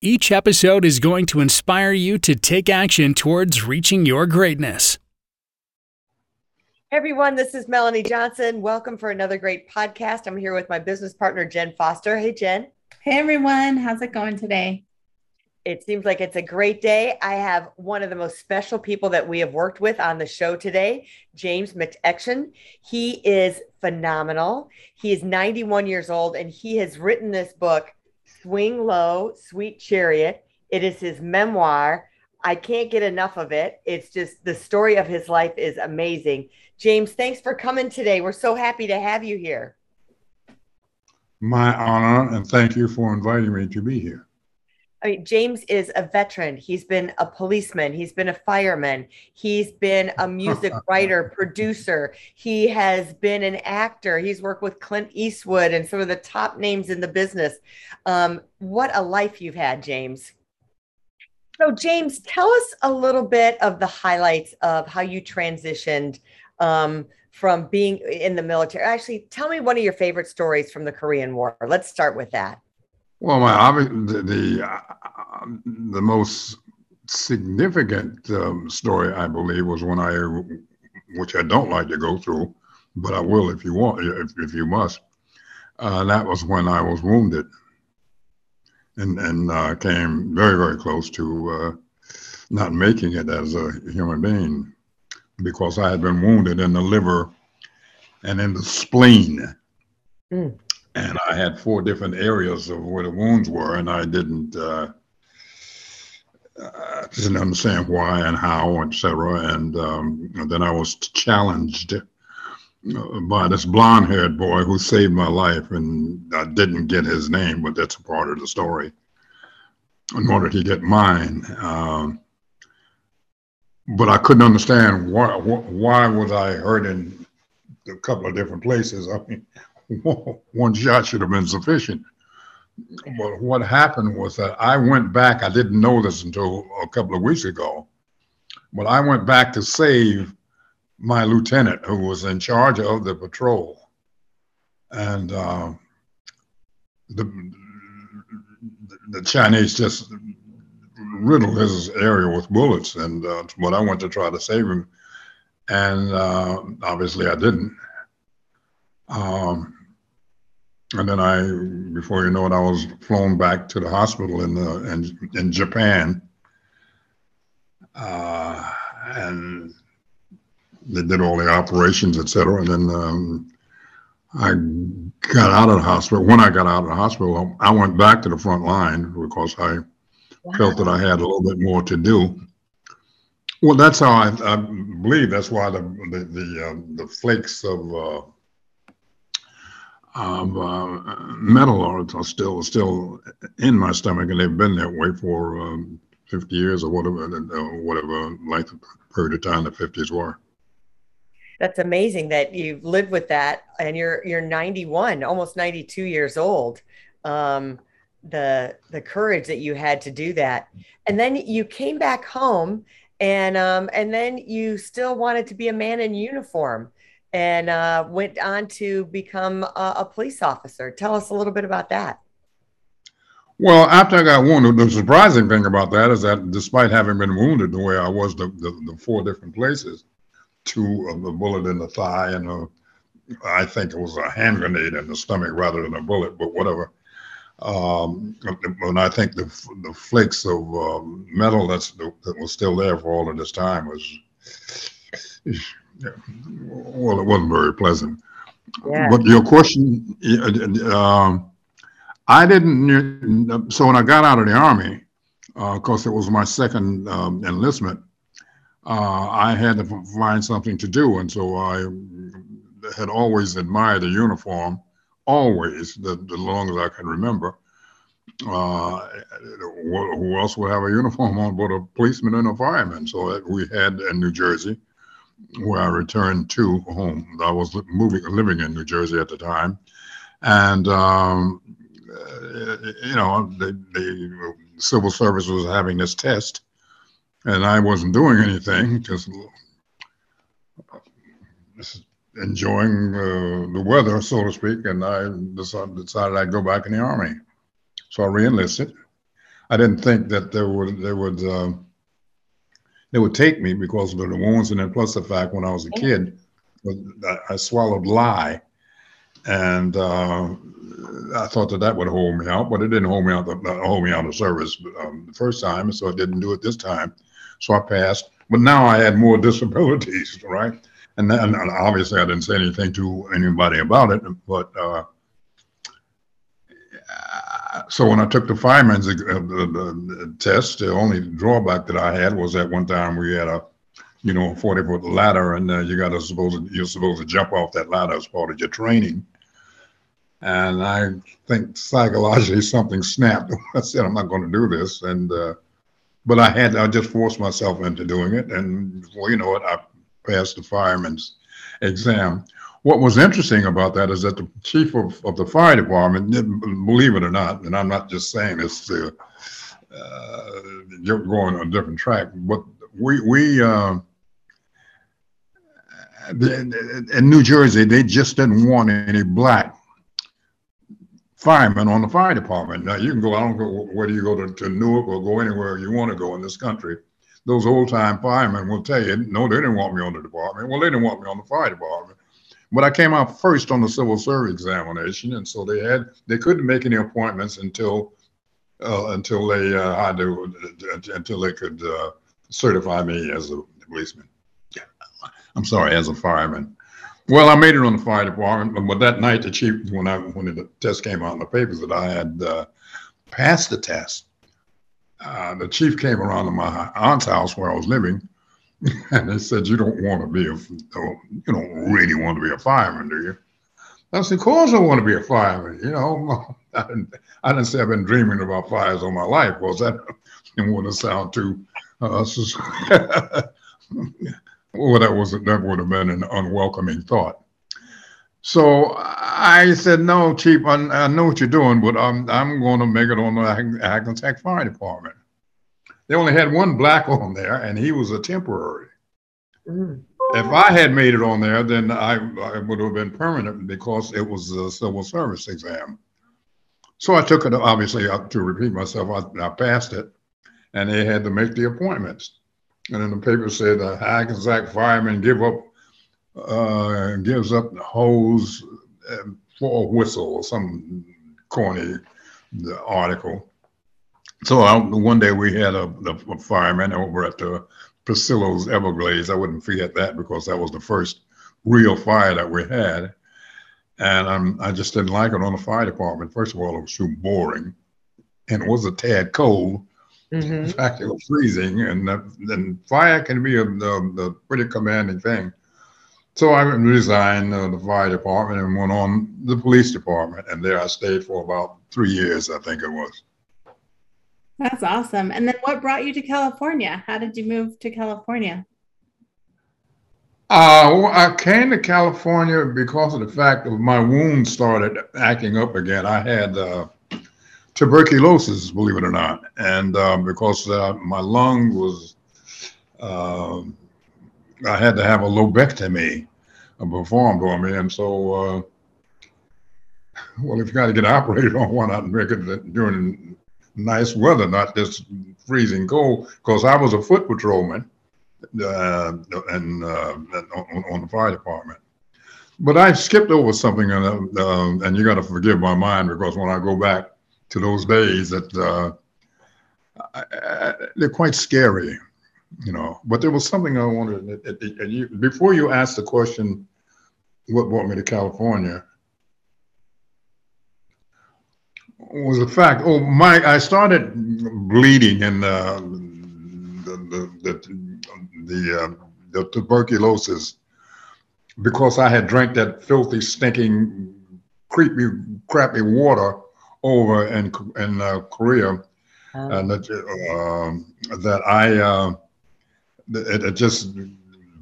Each episode is going to inspire you to take action towards reaching your greatness. Hey everyone, this is Melanie Johnson. Welcome for another great podcast. I'm here with my business partner, Jen Foster. Hey, Jen. Hey everyone, how's it going today? It seems like it's a great day. I have one of the most special people that we have worked with on the show today, James McEachin. He is phenomenal. He is 91 years old and he has written this book Swing Low, Sweet Chariot. It is his memoir. I can't get enough of it. It's just the story of his life is amazing. James, thanks for coming today. We're so happy to have you here. My honor, and thank you for inviting me to be here. I mean, James is a veteran. He's been a policeman. He's been a fireman. He's been a music writer, producer. He has been an actor. He's worked with Clint Eastwood and some of the top names in the business. Um, what a life you've had, James. So, James, tell us a little bit of the highlights of how you transitioned um, from being in the military. Actually, tell me one of your favorite stories from the Korean War. Let's start with that. Well, my the the, uh, the most significant um, story, I believe, was when I, which I don't like to go through, but I will if you want, if, if you must. Uh, that was when I was wounded, and and uh, came very very close to uh, not making it as a human being, because I had been wounded in the liver and in the spleen. Mm and I had four different areas of where the wounds were, and I didn't uh, uh, didn't understand why and how, etc. And, um, then I was challenged uh, by this blonde-haired boy who saved my life, and I didn't get his name, but that's a part of the story. In order to get mine, um, but I couldn't understand why. Why was I hurt in a couple of different places? I mean, one shot should have been sufficient. But what happened was that I went back. I didn't know this until a couple of weeks ago, but I went back to save my lieutenant who was in charge of the patrol. And uh, the, the Chinese just riddled his area with bullets. And uh, but I went to try to save him. And uh, obviously I didn't. Um, and then I, before you know it, I was flown back to the hospital in the in, in Japan, uh, and they did all the operations, etc. And then um, I got out of the hospital. When I got out of the hospital, I went back to the front line because I wow. felt that I had a little bit more to do. Well, that's how I, I believe. That's why the the the, uh, the flakes of uh, of uh, metal are still still in my stomach, and they've been that way for um, 50 years or whatever, uh, whatever length period of time the 50s were. That's amazing that you've lived with that, and you're you're 91, almost 92 years old. Um, the the courage that you had to do that, and then you came back home, and um, and then you still wanted to be a man in uniform and uh, went on to become a, a, police officer. Tell us a little bit about that. Well, after I got wounded, the surprising thing about that is that despite having been wounded the way I was, the, the, the four different places, two of the bullet in the thigh and a, I think it was a hand grenade in the stomach rather than a bullet, but whatever. Um, and I think the the flakes of um, metal that's that was still there for all of this time was well, it wasn't very pleasant. Yeah. But your question, um, I didn't. So when I got out of the army, of uh, course, it was my second um, enlistment. Uh, I had to find something to do, and so I had always admired the uniform, always, the, the long as I can remember. uh, who else would have a uniform on but a policeman and a fireman? So we had in New Jersey, where I returned to home. I was moving, living in New Jersey at the time, and um, you know, the, the civil service was having this test, and I wasn't doing anything, just enjoying uh, the weather, so to speak, and I decided, decided I'd go back in the army. So I reenlisted. I didn't think that there would they would uh, they would take me because of the wounds, and then plus the fact when I was a kid, I swallowed lye, and uh, I thought that that would hold me out, but it didn't hold me out. The, hold me out of service um, the first time, so I didn't do it this time. So I passed, but now I had more disabilities, right? And, then, and obviously I didn't say anything to anybody about it, but uh, so when I took the fireman's uh, the, test, the only drawback that I had was that one time we had a, you know, 40 foot ladder and uh, you got to suppose you're supposed to jump off that ladder as part of your training. And I think psychologically something snapped. I said, I'm not going to do this. And, uh, but I had, I just forced myself into doing it. And well, you know what, I passed the fireman's exam. What was interesting about that is that the chief of, of the fire department, believe it or not, and I'm not just saying this to uh, you're going on a different track, but we, we, uh, in New Jersey, they just didn't want any black firemen on the fire department. Now you can go, I don't know whether you go to, to Newark or go anywhere you want to go in this country. Those old time firemen will tell you, no, they didn't want me on the department. Well, they didn't want me on the fire department. But I came out first on the civil service examination, and so they had they couldn't make any appointments until uh, until they uh, had to until they could uh, certify me as a policeman. I'm sorry, as a fireman. Well, I made it on the fire department, but that night the chief, when I when the test came out in the papers that I had uh, passed the test, uh, the chief came around to my aunt's house where I was living and they said, "You don't want to be a, you don't really want to be a fireman, do you?" I said, "Of course I want to be a fireman. You know, I didn't, I didn't say I've been dreaming about fires all my life. Was that to sound too, uh, well, that was that would have been an unwelcoming thought." So I said, "No, Chief, I, I know what you're doing, but I'm I'm going to make it on the Hackensack Fire Department." They only had one black on there, and he was a temporary. Mm. If I had made it on there, then I, I would have been permanent because it was a civil service exam. So I took it, obviously, to repeat myself, I, I passed it, and they had to make the appointments. And then the paper said, uh, Hackensack fireman give up, uh, gives up the hose for a whistle or some corny article. So I, one day we had a, a, fireman over at the Priscilla's Everglades. I wouldn't forget that because that was the first real fire that we had. And um, I just didn't like it on the fire department. First of all, it was too boring and it was a tad cold. Mm-hmm. In fact, it was freezing, and then fire can be a, a, a, pretty commanding thing. So I resigned uh, the fire department and went on the police department, and there I stayed for about three years, I think it was. That's awesome. And then what brought you to California? How did you move to California? Uh, well, I came to California because of the fact that my wounds started acting up again. I had uh, tuberculosis, believe it or not, and uh, because uh, my lung was, um, I had to have a lobectomy performed on me, and so, uh, well, if you got to get operated on, why not make it during nice weather, not just freezing cold, because I was a foot patrolman uh, and uh, on, on, the fire department. But I skipped over something, and, uh, and you got to forgive my mind because when I go back to those days, that uh, they're quite scary, you know. But there was something I wanted. And you, before you asked the question, what brought me to California? Was a fact. Oh, my! I started bleeding and uh, the the the the, uh, the, tuberculosis because I had drank that filthy, stinking, creepy, crappy water over in in uh, Korea, Oh. and that um, that I uh, it, it just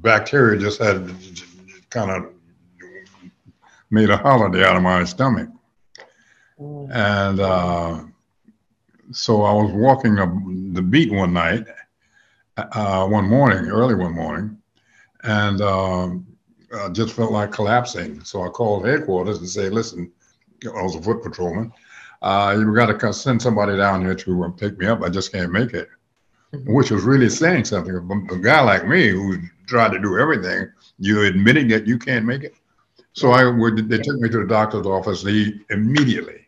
bacteria just had kind of made a holiday out of my stomach, Mm. and uh, so I was walking the, the beat one night, uh, one morning, early one morning, and um, I just felt like collapsing. So I called headquarters and said, "Listen, I was a foot patrolman. Uh, you got to send somebody down here to uh, pick me up. I just can't make it." Mhm. Which was really saying something. A a guy like me who tried to do everything, you're admitting that you can't make it. So I would. They took me to the doctor's office. He immediately,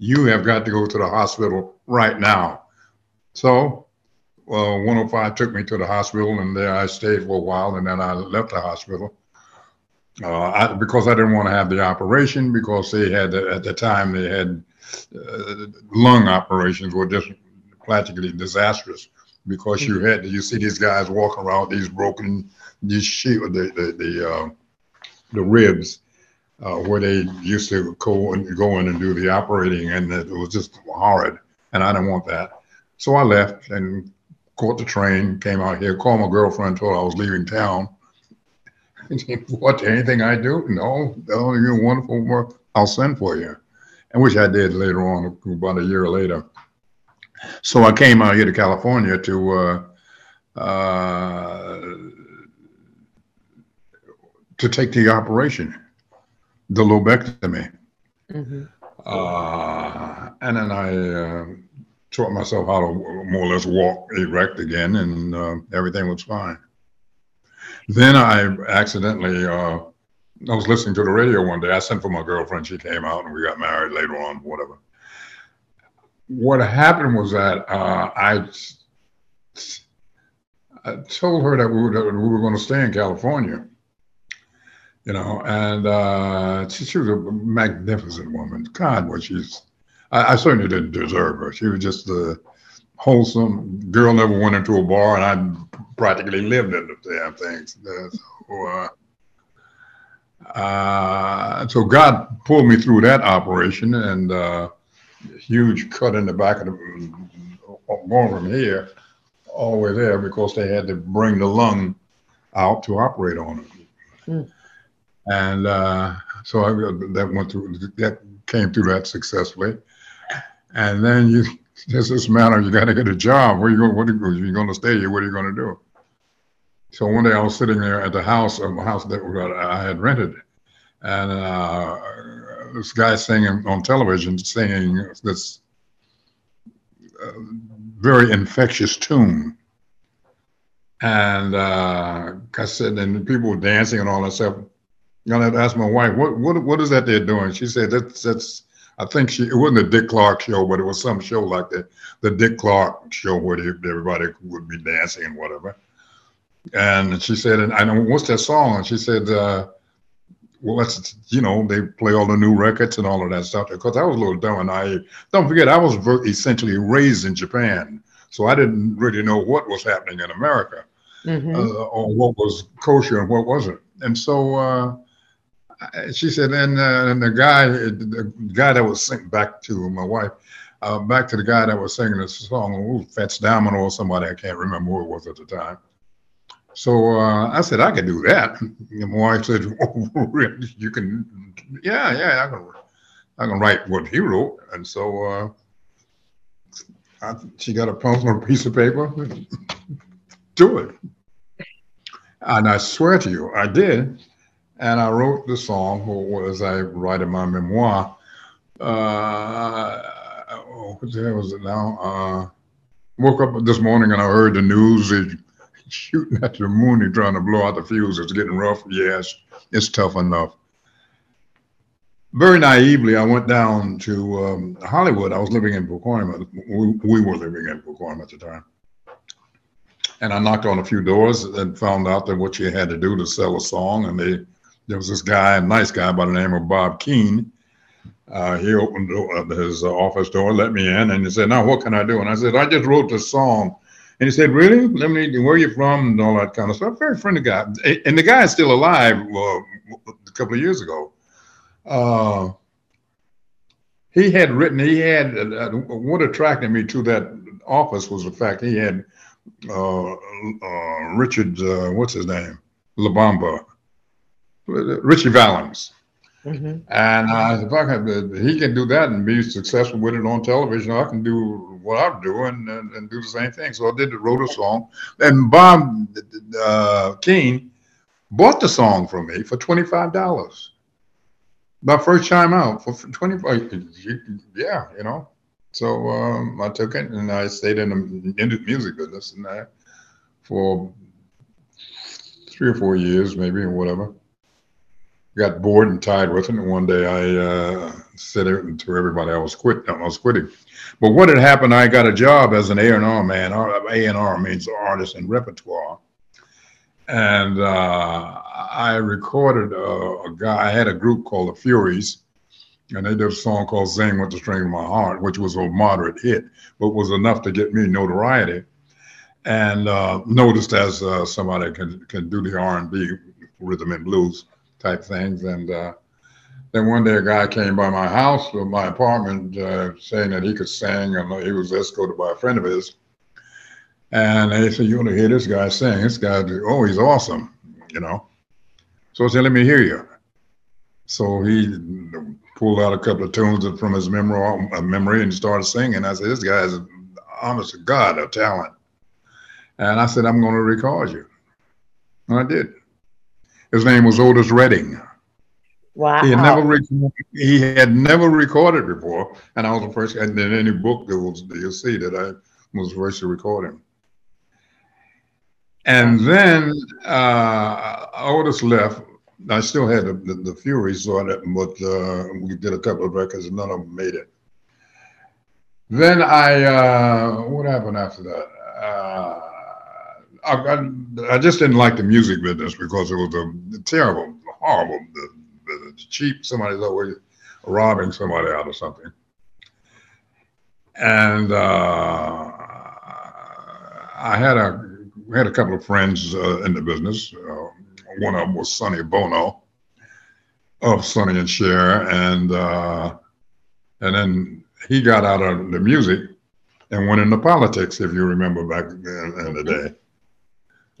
you have got to go to the hospital right now. So, uh, 105 took me to the hospital, and there I stayed for a while, and then I left the hospital. Uh, I, because I didn't want to have the operation because they had at the time they had uh, lung operations were just practically disastrous because you had you see these guys walking around these broken these shield the the the, uh, the ribs uh, where they used to go and go in and do the operating and it was just horrid and I didn't want that. So I left and caught the train came out here called my girlfriend told her I was leaving town. What anything I do? No oh you're wonderful. Work I'll send for you. And which I did later on about a year later. So I came out here to California to uh, uh, to take the operation, the lobectomy, Mhm. uh, and then I uh, taught myself how to more or less walk erect again, and uh, everything was fine. Then I accidentally, uh, I was listening to the radio one day. I sent for my girlfriend. She came out, and we got married later on, whatever what happened was that uh, I, I told her that we were, that we were going to stay in California, you know, and uh, she, she was a magnificent woman. God, what she's, I, I certainly didn't deserve her. She was just a wholesome girl, never went into a bar, and I practically lived in the damn things. So, uh, uh, so God pulled me through that operation and uh, huge cut in the back of the going from here all the way there because they had to bring the lung out to operate on it. Mm. And uh, so I, that went through, that came through that successfully. And then you, there's this matter, you got to get a job. Where you going? What are you, going to stay here? What are you going to do? So one day I was sitting there at the house, of a house that I had rented, and uh, this guy singing on television, singing this uh, very infectious tune. And uh, I said, and people were dancing and all that stuff. You know, I asked my wife, what, what, what is that they're doing? She said, that's, that's, I think she, it wasn't a Dick Clark show, but it was some show like the, the Dick Clark show where they, everybody would be dancing and whatever. And she said, and I know, what's that song? And she said, uh, well, that's, you know, they play all the new records and all of that stuff. Because I was a little dumb and I, don't forget, I was ver- essentially raised in Japan. So I didn't really know what was happening in America Mhm. uh, or what was kosher and what wasn't. And so uh, she said, and, uh, and the guy, the guy that was singing back to my wife, uh, back to the guy that was singing this song, ooh, Fats Domino or somebody, I can't remember who it was at the time. So uh, I said, I can do that. And my wife said, oh, you can, yeah, yeah, I can, I can write what he wrote. And so uh, I, she got a pencil and a piece of paper, do it. And I swear to you, I did. And I wrote the song, or as I write in my memoir. Uh, oh, what the hell was it now? Uh, woke up this morning and I heard the news. They shooting at the moon, they're trying to blow out the fuse. It's getting rough. Yes, it's tough enough. Very naively, I went down to um, Hollywood. I was living in Pacoima. We, we were living in Pacoima at the time. And I knocked on a few doors and found out that what you had to do to sell a song. And they, there was this guy, a nice guy by the name of Bob Keane. Uh, he opened his office door, let me in, and he said, "Now what can I do?" And I said, "I just wrote this song." And he said, "Really? Let me. Where you from?" And all that kind of stuff. Very friendly guy, and the guy is still alive. Uh, a couple of years ago, uh, he had written. He had uh, what attracted me to that office was the fact he had uh, uh, Richard, what's his name, La Bamba, Ritchie Valens. Mm-hmm. And uh, if I can, he can do that and be successful with it on television, I can do what I'm doing and, and do the same thing. So I did wrote a song, and Bob uh, Keane bought the song from me for twenty five dollars. My first time out for twenty five. Yeah, you know. So um, I took it and I stayed in the, in the music business and I, for three or four years, maybe or whatever got bored and tired with it. And one day I uh, said it to everybody I was quit. I was quitting. But what had happened? I got a job as an A and R man. A and R means artist and repertoire. And uh, I recorded a, a, guy. I had a group called the Furies, and they did a song called "Sing with the String of My Heart," which was a moderate hit, but was enough to get me notoriety. And uh, noticed as uh, somebody can can do the R and B rhythm and blues type things. And uh, then one day a guy came by my house, or my apartment, uh, saying that he could sing, and he was escorted by a friend of his. And they said, "You want to hear this guy sing? This guy, oh, he's awesome," you know. So I said, "Let me hear you." So he pulled out a couple of tunes from his memory, uh, memory and started singing. I said, "This guy is, honest to God, a talent." And I said, "I'm going to record you," and I did. His name was Otis Redding. Wow. He had never re- he had never recorded before, and I was the first. And in any book that was you'll see that I was the first to record him. And then uh, Otis left. I still had the, the, the Furies on it, but uh, we did a couple of records, and none of them made it. Then I, uh, what happened after that? Uh, I, I, I, just didn't like the music business because it was a terrible, horrible, the cheap. Somebody's always robbing somebody out of something. And uh, I had a had a couple of friends uh, in the business. Uh, one of them was Sonny Bono of Sonny and Cher, and uh, and then he got out of the music and went into politics. If you remember back in, in the day.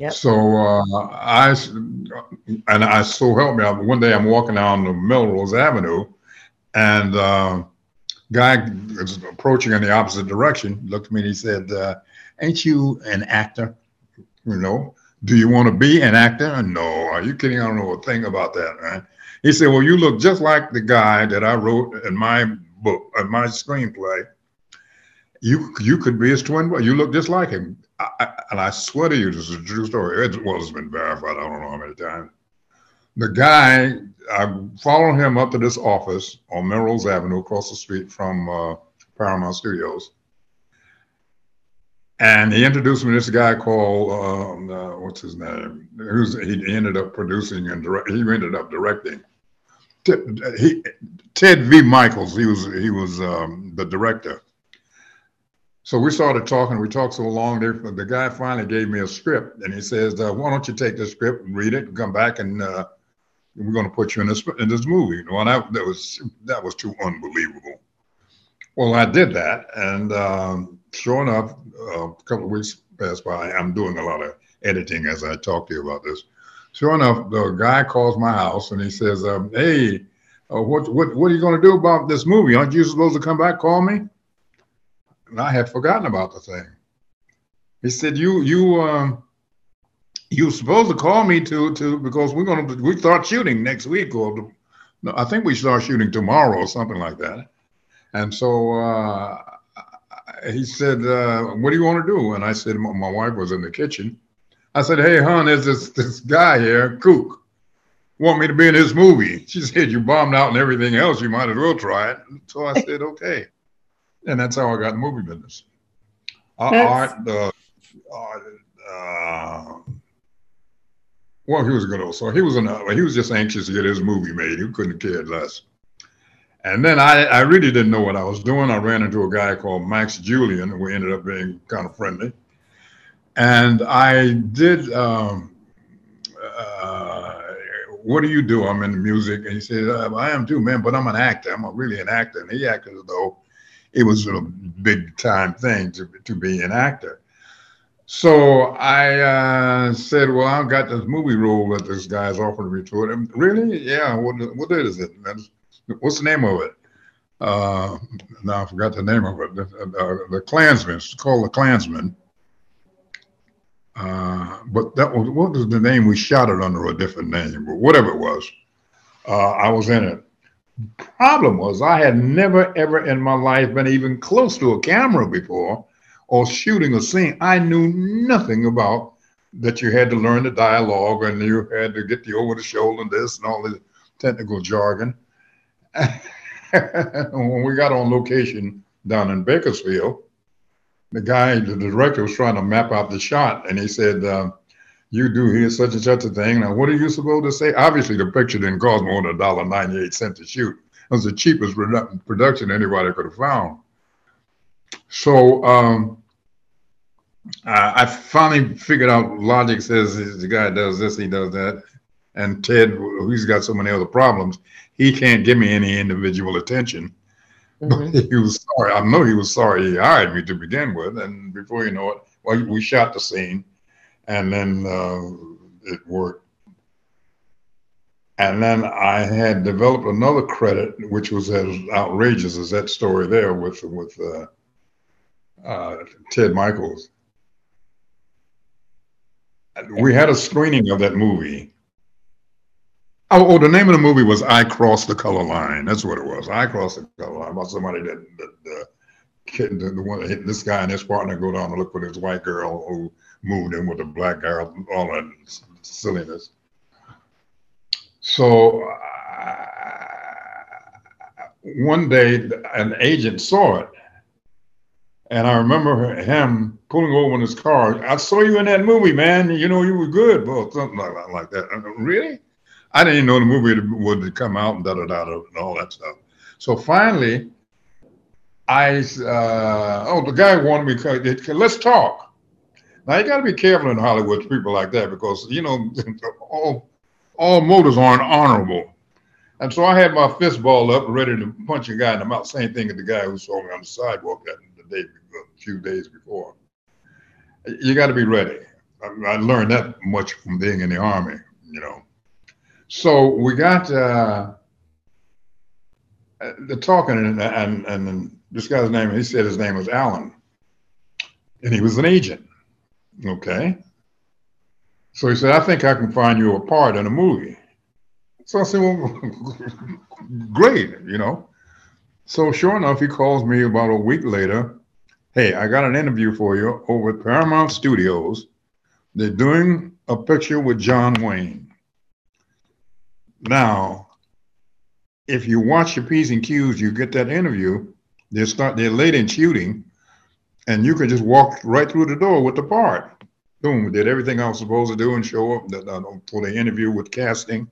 So uh, I and I so help me. Out one day I'm walking down the Melrose Avenue, and uh, guy is approaching in the opposite direction. Looked at me and he said, uh, "Ain't you an actor? You know, do you want to be an actor?" No, are you kidding? I don't know a thing about that? He said, "Well, you look just like the guy that I wrote in my book, in my screenplay. You you could be his twin brother. You look just like him." And I swear to you, this is a true story. It, well, it's been verified. I don't know how many times. The guy, I followed him up to this office on Melrose Avenue, across the street from uh, Paramount Studios. And he introduced me to this guy called um, uh, what's his name? Who's he ended up producing and direct, he ended up directing. Ted, he, Ted V. Mikels, He was he was um, the director so we started talking. We talked so long. There. The guy finally gave me a script, and he says, uh, "Why don't you take this script and read it, and come back, and uh, we're going to put you in this in this movie." Well, that, that was that was too unbelievable. Well, I did that, and um, sure enough, uh, a couple of weeks passed by. I'm doing a lot of editing as I talk to you about this. Sure enough, the guy calls my house and he says, um, "Hey, uh, what what what are you going to do about this movie? Aren't you supposed to come back? Call me." And I had forgotten about the thing. He said, "You you um you supposed to call me to to because we're gonna we start shooting next week or no, I think we start shooting tomorrow or something like that." And so uh, he said, uh, "What do you want to do?" And I said, "My wife was in the kitchen." I said, "Hey, hon, there's this this guy here, Kook." Want me to be in his movie? She said, "You bombed out and everything else. You might as well try it." So I said, "Okay." And that's how I got in the movie business. Uh, art, uh, uh, well, he was a good old soul. he was an, he was just anxious to get his movie made. He couldn't care less. And then I, I really didn't know what I was doing. I ran into a guy called Max Julien, and we ended up being kind of friendly. And I did um, uh, what do you do? I'm in the music. And he said, uh, I am too, man, but I'm an actor. I'm a, really an actor. And he acted as though it was a big time thing to, to be an actor. So I uh, said, well, I've got this movie role that this guy's offering me to it. And really? Yeah. What, what is it? What's the name of it? Uh, now I forgot the name of it. The, the, the Klansman. It's called The Klansman. Uh, but that was what was the name we shot it under a different name, but whatever it was, uh, I was in it. Problem was, I had never ever in my life been even close to a camera before or shooting a scene. I knew nothing about that. You had to learn the dialogue and you had to get the over the shoulder and this and all the technical jargon. when we got on location down in Bakersfield, the guy, the director, was trying to map out the shot, and he said, uh, "You do here such and such a thing. Now, what are you supposed to say?" Obviously, the picture didn't cost more than a dollar ninety-eight cent to shoot. It was the cheapest produ- production anybody could have found. So um, I, I finally figured out. Logic says the guy does this, he does that, and Ted, who's got so many other problems, he can't give me any individual attention. Mm-hmm. he was sorry. I know he was sorry he hired me to begin with, and before you know it, well, we shot the scene, and then uh, it worked. And then I had developed another credit, which was as outrageous as that story there with with uh, uh, Ted Mikels. We had a screening of that movie Oh, oh, the name of the movie was I Crossed the Color Line. That's what it was. I Crossed the Color Line about somebody that, that the the, the one, this guy and his partner go down to look for this white girl who moved in with a black girl, all that silliness. So uh, one day, an agent saw it. And I remember him pulling over in his car. I saw you in that movie, man. You know, you were good, but something like, that. really? I didn't know the movie would come out and da da da and all that stuff. So finally, I uh, oh the guy wanted me to let's talk. Now you got to be careful in Hollywood people like that because you know all all motives aren't honorable. And so I had my fist ball up, ready to punch a guy in the mouth. Same thing as the guy who saw me on the sidewalk that the day, a few days before. You got to be ready. I, I learned that much from being in the army, you know. So we got uh, the talking, and, and and this guy's name. He said his name was Alan, and he was an agent. Okay. So he said, "I think I can find you a part in a movie." So I said, "Well, great, you know." So sure enough, he calls me about a week later. Hey, I got an interview for you over at Paramount Studios. They're doing a picture with John Wayne. Now, if you watch your P's and Q's, you get that interview, they start, they're late in shooting, and you can just walk right through the door with the part. Boom, did everything I was supposed to do and show up for the interview with casting,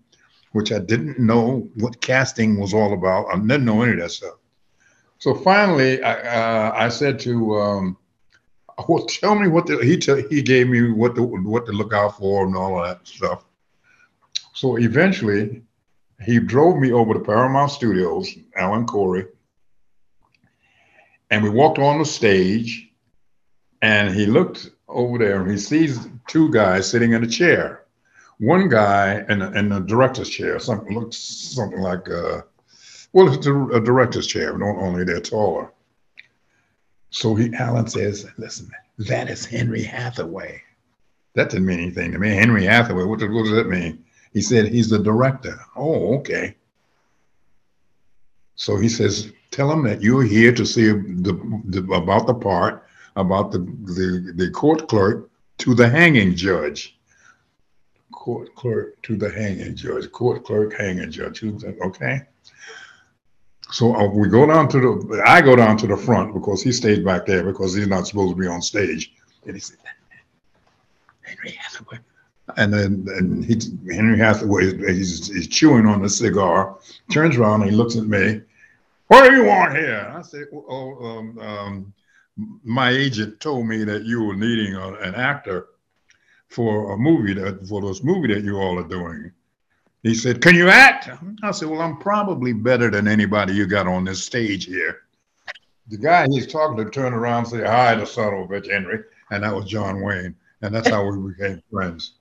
which I didn't know what casting was all about. I didn't know any of that stuff. So finally, I, uh, I said to, um, well, tell me what the, he t- he gave me what the, what to look out for and all of that stuff. So eventually, he drove me over to Paramount Studios, Alan Corey, and we walked on the stage, and he looked over there and he sees two guys sitting in a chair. One guy in, in the director's chair, something looks something like a, well, it's a, a director's chair, not only they're taller. So he, Alan says, listen, that is Henry Hathaway. That didn't mean anything to me. Henry Hathaway, what, what does that mean? He said, he's the director. Oh, okay. So he says, tell him that you're here to see the, the, about the part, about the, the, the court clerk to the hanging judge. Court clerk to the hanging judge. Court clerk, hanging judge. Okay. So uh, we go down to the, I go down to the front because he stayed back there because he's not supposed to be on stage. And he said, Henry Hathaway, and then and he, Henry Hathaway, he's, he's chewing on the cigar, turns around and he looks at me. What do you want here? I said, oh, um, um, my agent told me that you were needing a, an actor for a movie that for this movie that you all are doing. He said, Can you act? I said, Well, I'm probably better than anybody you got on this stage here. The guy he's talking to turned around and said, Hi, the son of Henry. And that was John Wayne. And that's how we became friends.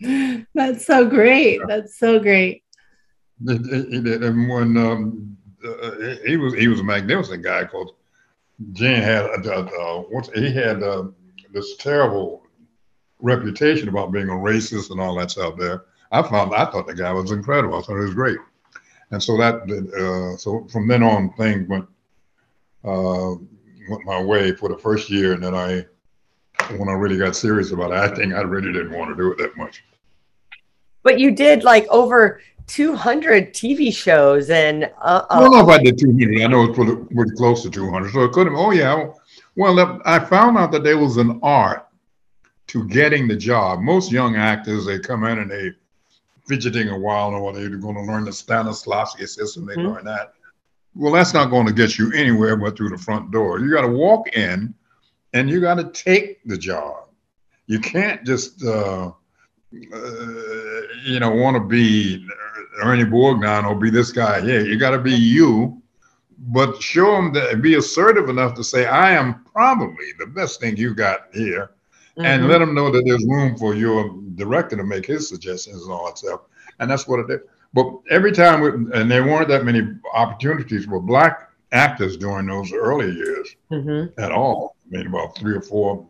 That's so great. That's so great. And when um, uh, he was he was a magnificent guy because Gene had uh, uh, he had uh, this terrible reputation about being a racist and all that stuff there. I found I thought the guy was incredible. I thought he was great, and so that uh, so from then on things went uh, went my way for the first year, and then I when I really got serious about acting, I really didn't want to do it that much. But you did like over 200 TV shows and. Uh, I don't know if I did 200. I know it's pretty, pretty close to 200. So it could have. Oh yeah. Well, I found out that there was an art to getting the job. Most young actors they come in and they fidgeting a while or they're going to learn the Stanislavski system. They mm-hmm. learn that. Well, that's not going to get you anywhere but through the front door. You got to walk in and you got to take the job. You can't just, uh, uh, you know, want to be Ernie Borgnine or be this guy. Yeah, you got to be you, but show them that be assertive enough to say, I am probably the best thing you got here. Mm-hmm. And let them know that there's room for your director to make his suggestions and all that stuff. And that's what it is. But every time, we, and there weren't that many opportunities for black actors during those early years mm-hmm. at all. I mean, about three or four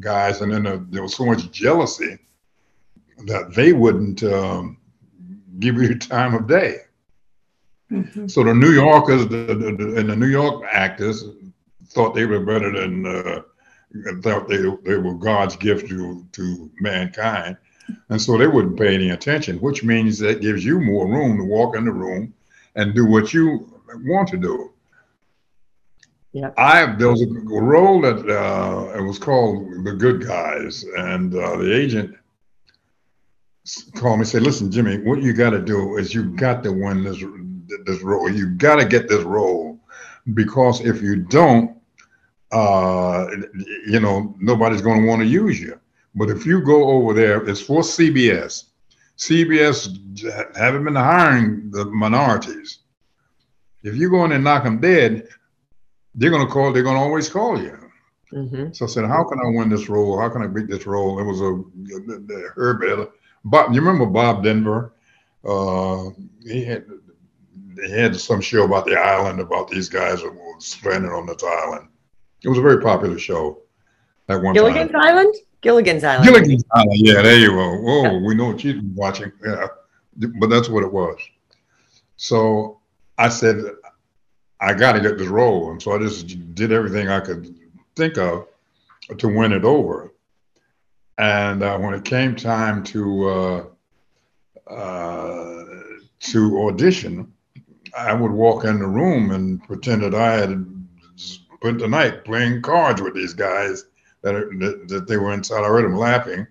guys, and then there, there was so much jealousy that they wouldn't um, give you time of day. Mm-hmm. So the New Yorkers the, the, the, and the New York actors thought they were better than uh, thought they they were God's gift to to mankind, and so they wouldn't pay any attention. Which means that gives you more room to walk in the room and do what you want to do. Yeah. I there was a role that uh, it was called The Good Guys, and uh, the agent called me and said, "Listen, Jimmy, what you got to do is you got to win this this role. You got to get this role because if you don't, uh, you know, nobody's going to want to use you. But if you go over there, it's for CBS. CBS haven't been hiring the minorities. If you go in and knock them dead, they're going to call. They're going to always call you. Mm-hmm. So I said, how can I win this role? How can I beat this role? It was a Herb. Bob, you remember Bob Denver? Uh, he had they had some show about the island about these guys who were stranded on this island. It was a very popular show at one Gilligan's time. Island? Gilligan's Island. Gilligan's Island. Yeah, there you go. Oh, yeah. we know what she's watching. Yeah, but that's what it was. So I said, I got to get this role, and so I just did everything I could think of to win it over. And uh, when it came time to uh, uh, to audition, I would walk in the room and pretend that I had spent the night playing cards with these guys that, that, that they were inside. I heard them laughing,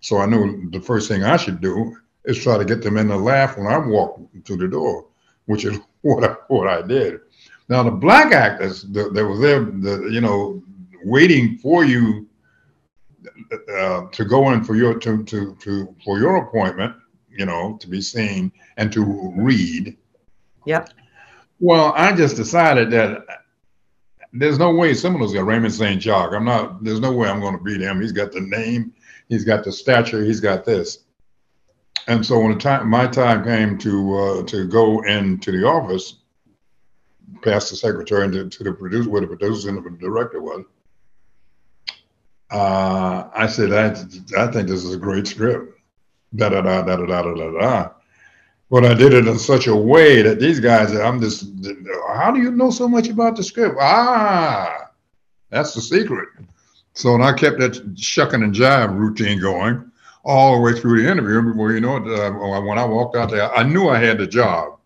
so I knew the first thing I should do is try to get them in to laugh when I walk through the door, which is what I, what I did. Now the black actors that, that was there, the, you know, waiting for you uh, to go in for your to, to to for your appointment, you know, to be seen and to read. Yep. Well, I just decided that there's no way someone's got Raymond St. Jacques. I'm not. There's no way I'm going to beat him. He's got the name. He's got the stature. He's got this. And so when the time my time came to uh, to go into the office, past the secretary and to, to the producer, where the producer and the director was, uh, I said, I, I think this is a great script. Da da da da da da da da. But I did it in such a way that these guys, I'm just, how do you know so much about the script? Ah, that's the secret. So and I kept that shucking and jive routine going all the way through the interview. Before you know it, uh, when I walked out there, I knew I had the job,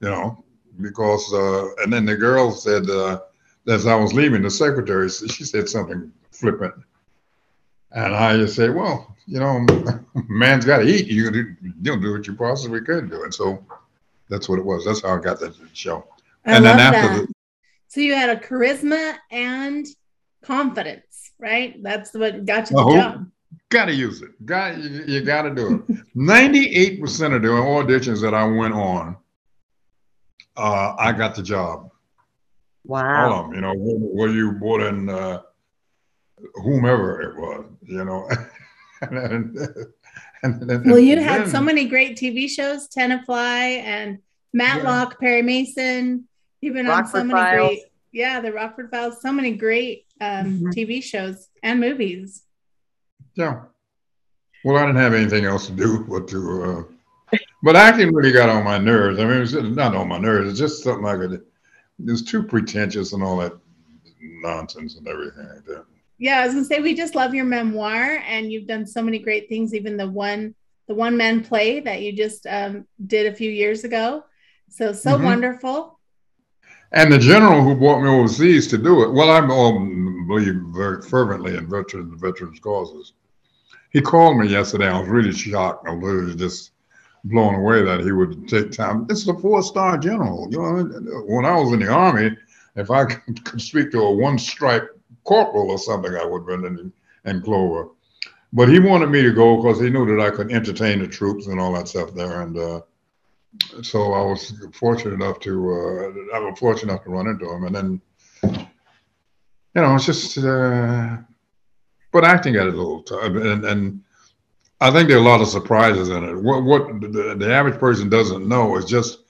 you know, because, uh, and then the girl said, uh, as I was leaving, the secretary, she said something flippant. And I just said, well, you know, man's got to eat. You, do, you know, do what you possibly could do. And so that's what it was. That's how I got the show. I and then after that. the. So you had a charisma and confidence, right? That's what got you the job. Got to use it. Got you, you got to do it. Ninety-eight percent of the auditions that I went on, uh, I got the job. Wow. All of them, you know, were you more than uh, whomever it was, you know. and, and, and, well, you had so many great TV shows, Tenafly and Matlock, yeah. Perry Mason. You've been Rockford on so many Files. great, yeah, the Rockford Files. So many great um, mm-hmm. TV shows and movies. Yeah. Well, I didn't have anything else to do but to. Uh, but acting really got on my nerves. I mean, it was not on my nerves. It's just something like it. It was too pretentious and all that nonsense and everything like that. Yeah, I was gonna say we just love your memoir, and you've done so many great things. Even the one, the one man play that you just um, did a few years ago. So so mm-hmm. wonderful. And the general who brought me overseas to do it, well, I believe very fervently in veterans veterans causes. He called me yesterday. I was really shocked. I was just blown away that he would take time. This is a four-star general. You know, when I was in the army, if I could speak to a one-stripe corporal or something, I would have been in, in Clover. But he wanted me to go because he knew that I could entertain the troops and all that stuff there. And uh, so I was fortunate enough to uh, I was fortunate enough to run into him, and then you know it's just uh, but acting got a little tough, and, and I think there are a lot of surprises in it. What what the, the average person doesn't know is just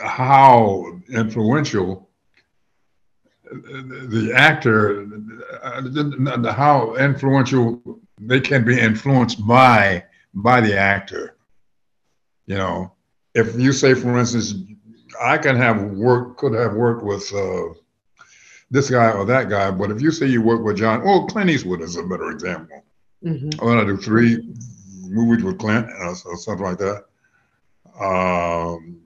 how influential the actor, uh, how influential they can be influenced by by the actor. You know, if you say, for instance, I can have work, could have worked with uh, this guy or that guy, but if you say you work with John, well, Clint Eastwood is a better example. Mm-hmm. I'm gonna do three movies with Clint or, or something like that. Um,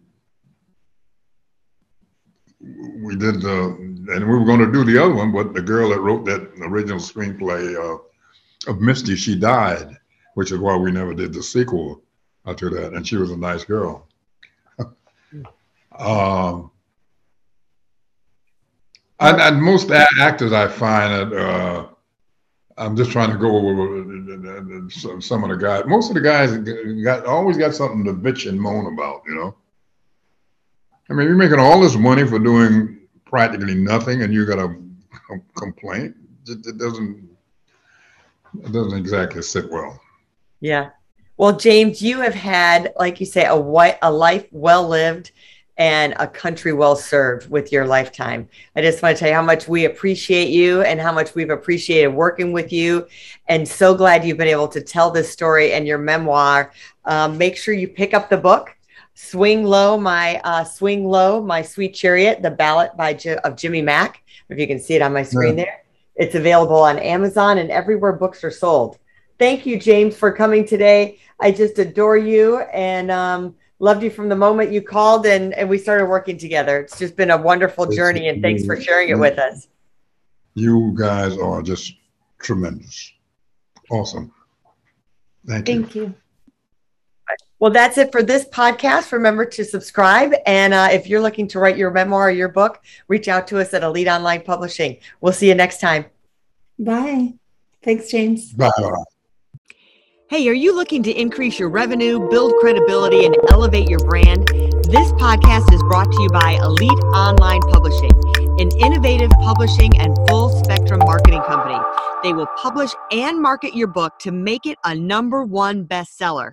we did the, and we were going to do the other one, but the girl that wrote that original screenplay uh, of Misty, she died, which is why we never did the sequel to that. And she was a nice girl. Um, and, and, most actors I find that uh, I'm just trying to go over some of the guys. Most of the guys got always got something to bitch and moan about, you know. I mean, you're making all this money for doing practically nothing, and you got a complaint. It, it doesn't. It doesn't exactly sit well. Yeah. Well, James, you have had, like you say, a white, a life well lived and a country well served with your lifetime. I just want to tell you how much we appreciate you and how much we've appreciated working with you. And so glad you've been able to tell this story and your memoir. Um, make sure you pick up the book. Swing Low, my uh, Swing Low, my sweet chariot, the ballad by J- of Jimmy Mack. If you can see it on my screen yeah. there, it's available on Amazon and everywhere books are sold. Thank you, James, for coming today. I just adore you, and um, loved you from the moment you called and, and we started working together. It's just been a wonderful journey and thanks for sharing it with us. You guys are just tremendous. Awesome. Thank you. Thank you. Well, that's it for this podcast. Remember to subscribe. And uh, if you're looking to write your memoir or your book, reach out to us at Elite Online Publishing. We'll see you next time. Bye. Thanks, James. Bye. Hey, are you looking to increase your revenue, build credibility, and elevate your brand? This podcast is brought to you by Elite Online Publishing, an innovative publishing and full spectrum marketing company. They will publish and market your book to make it a number one bestseller.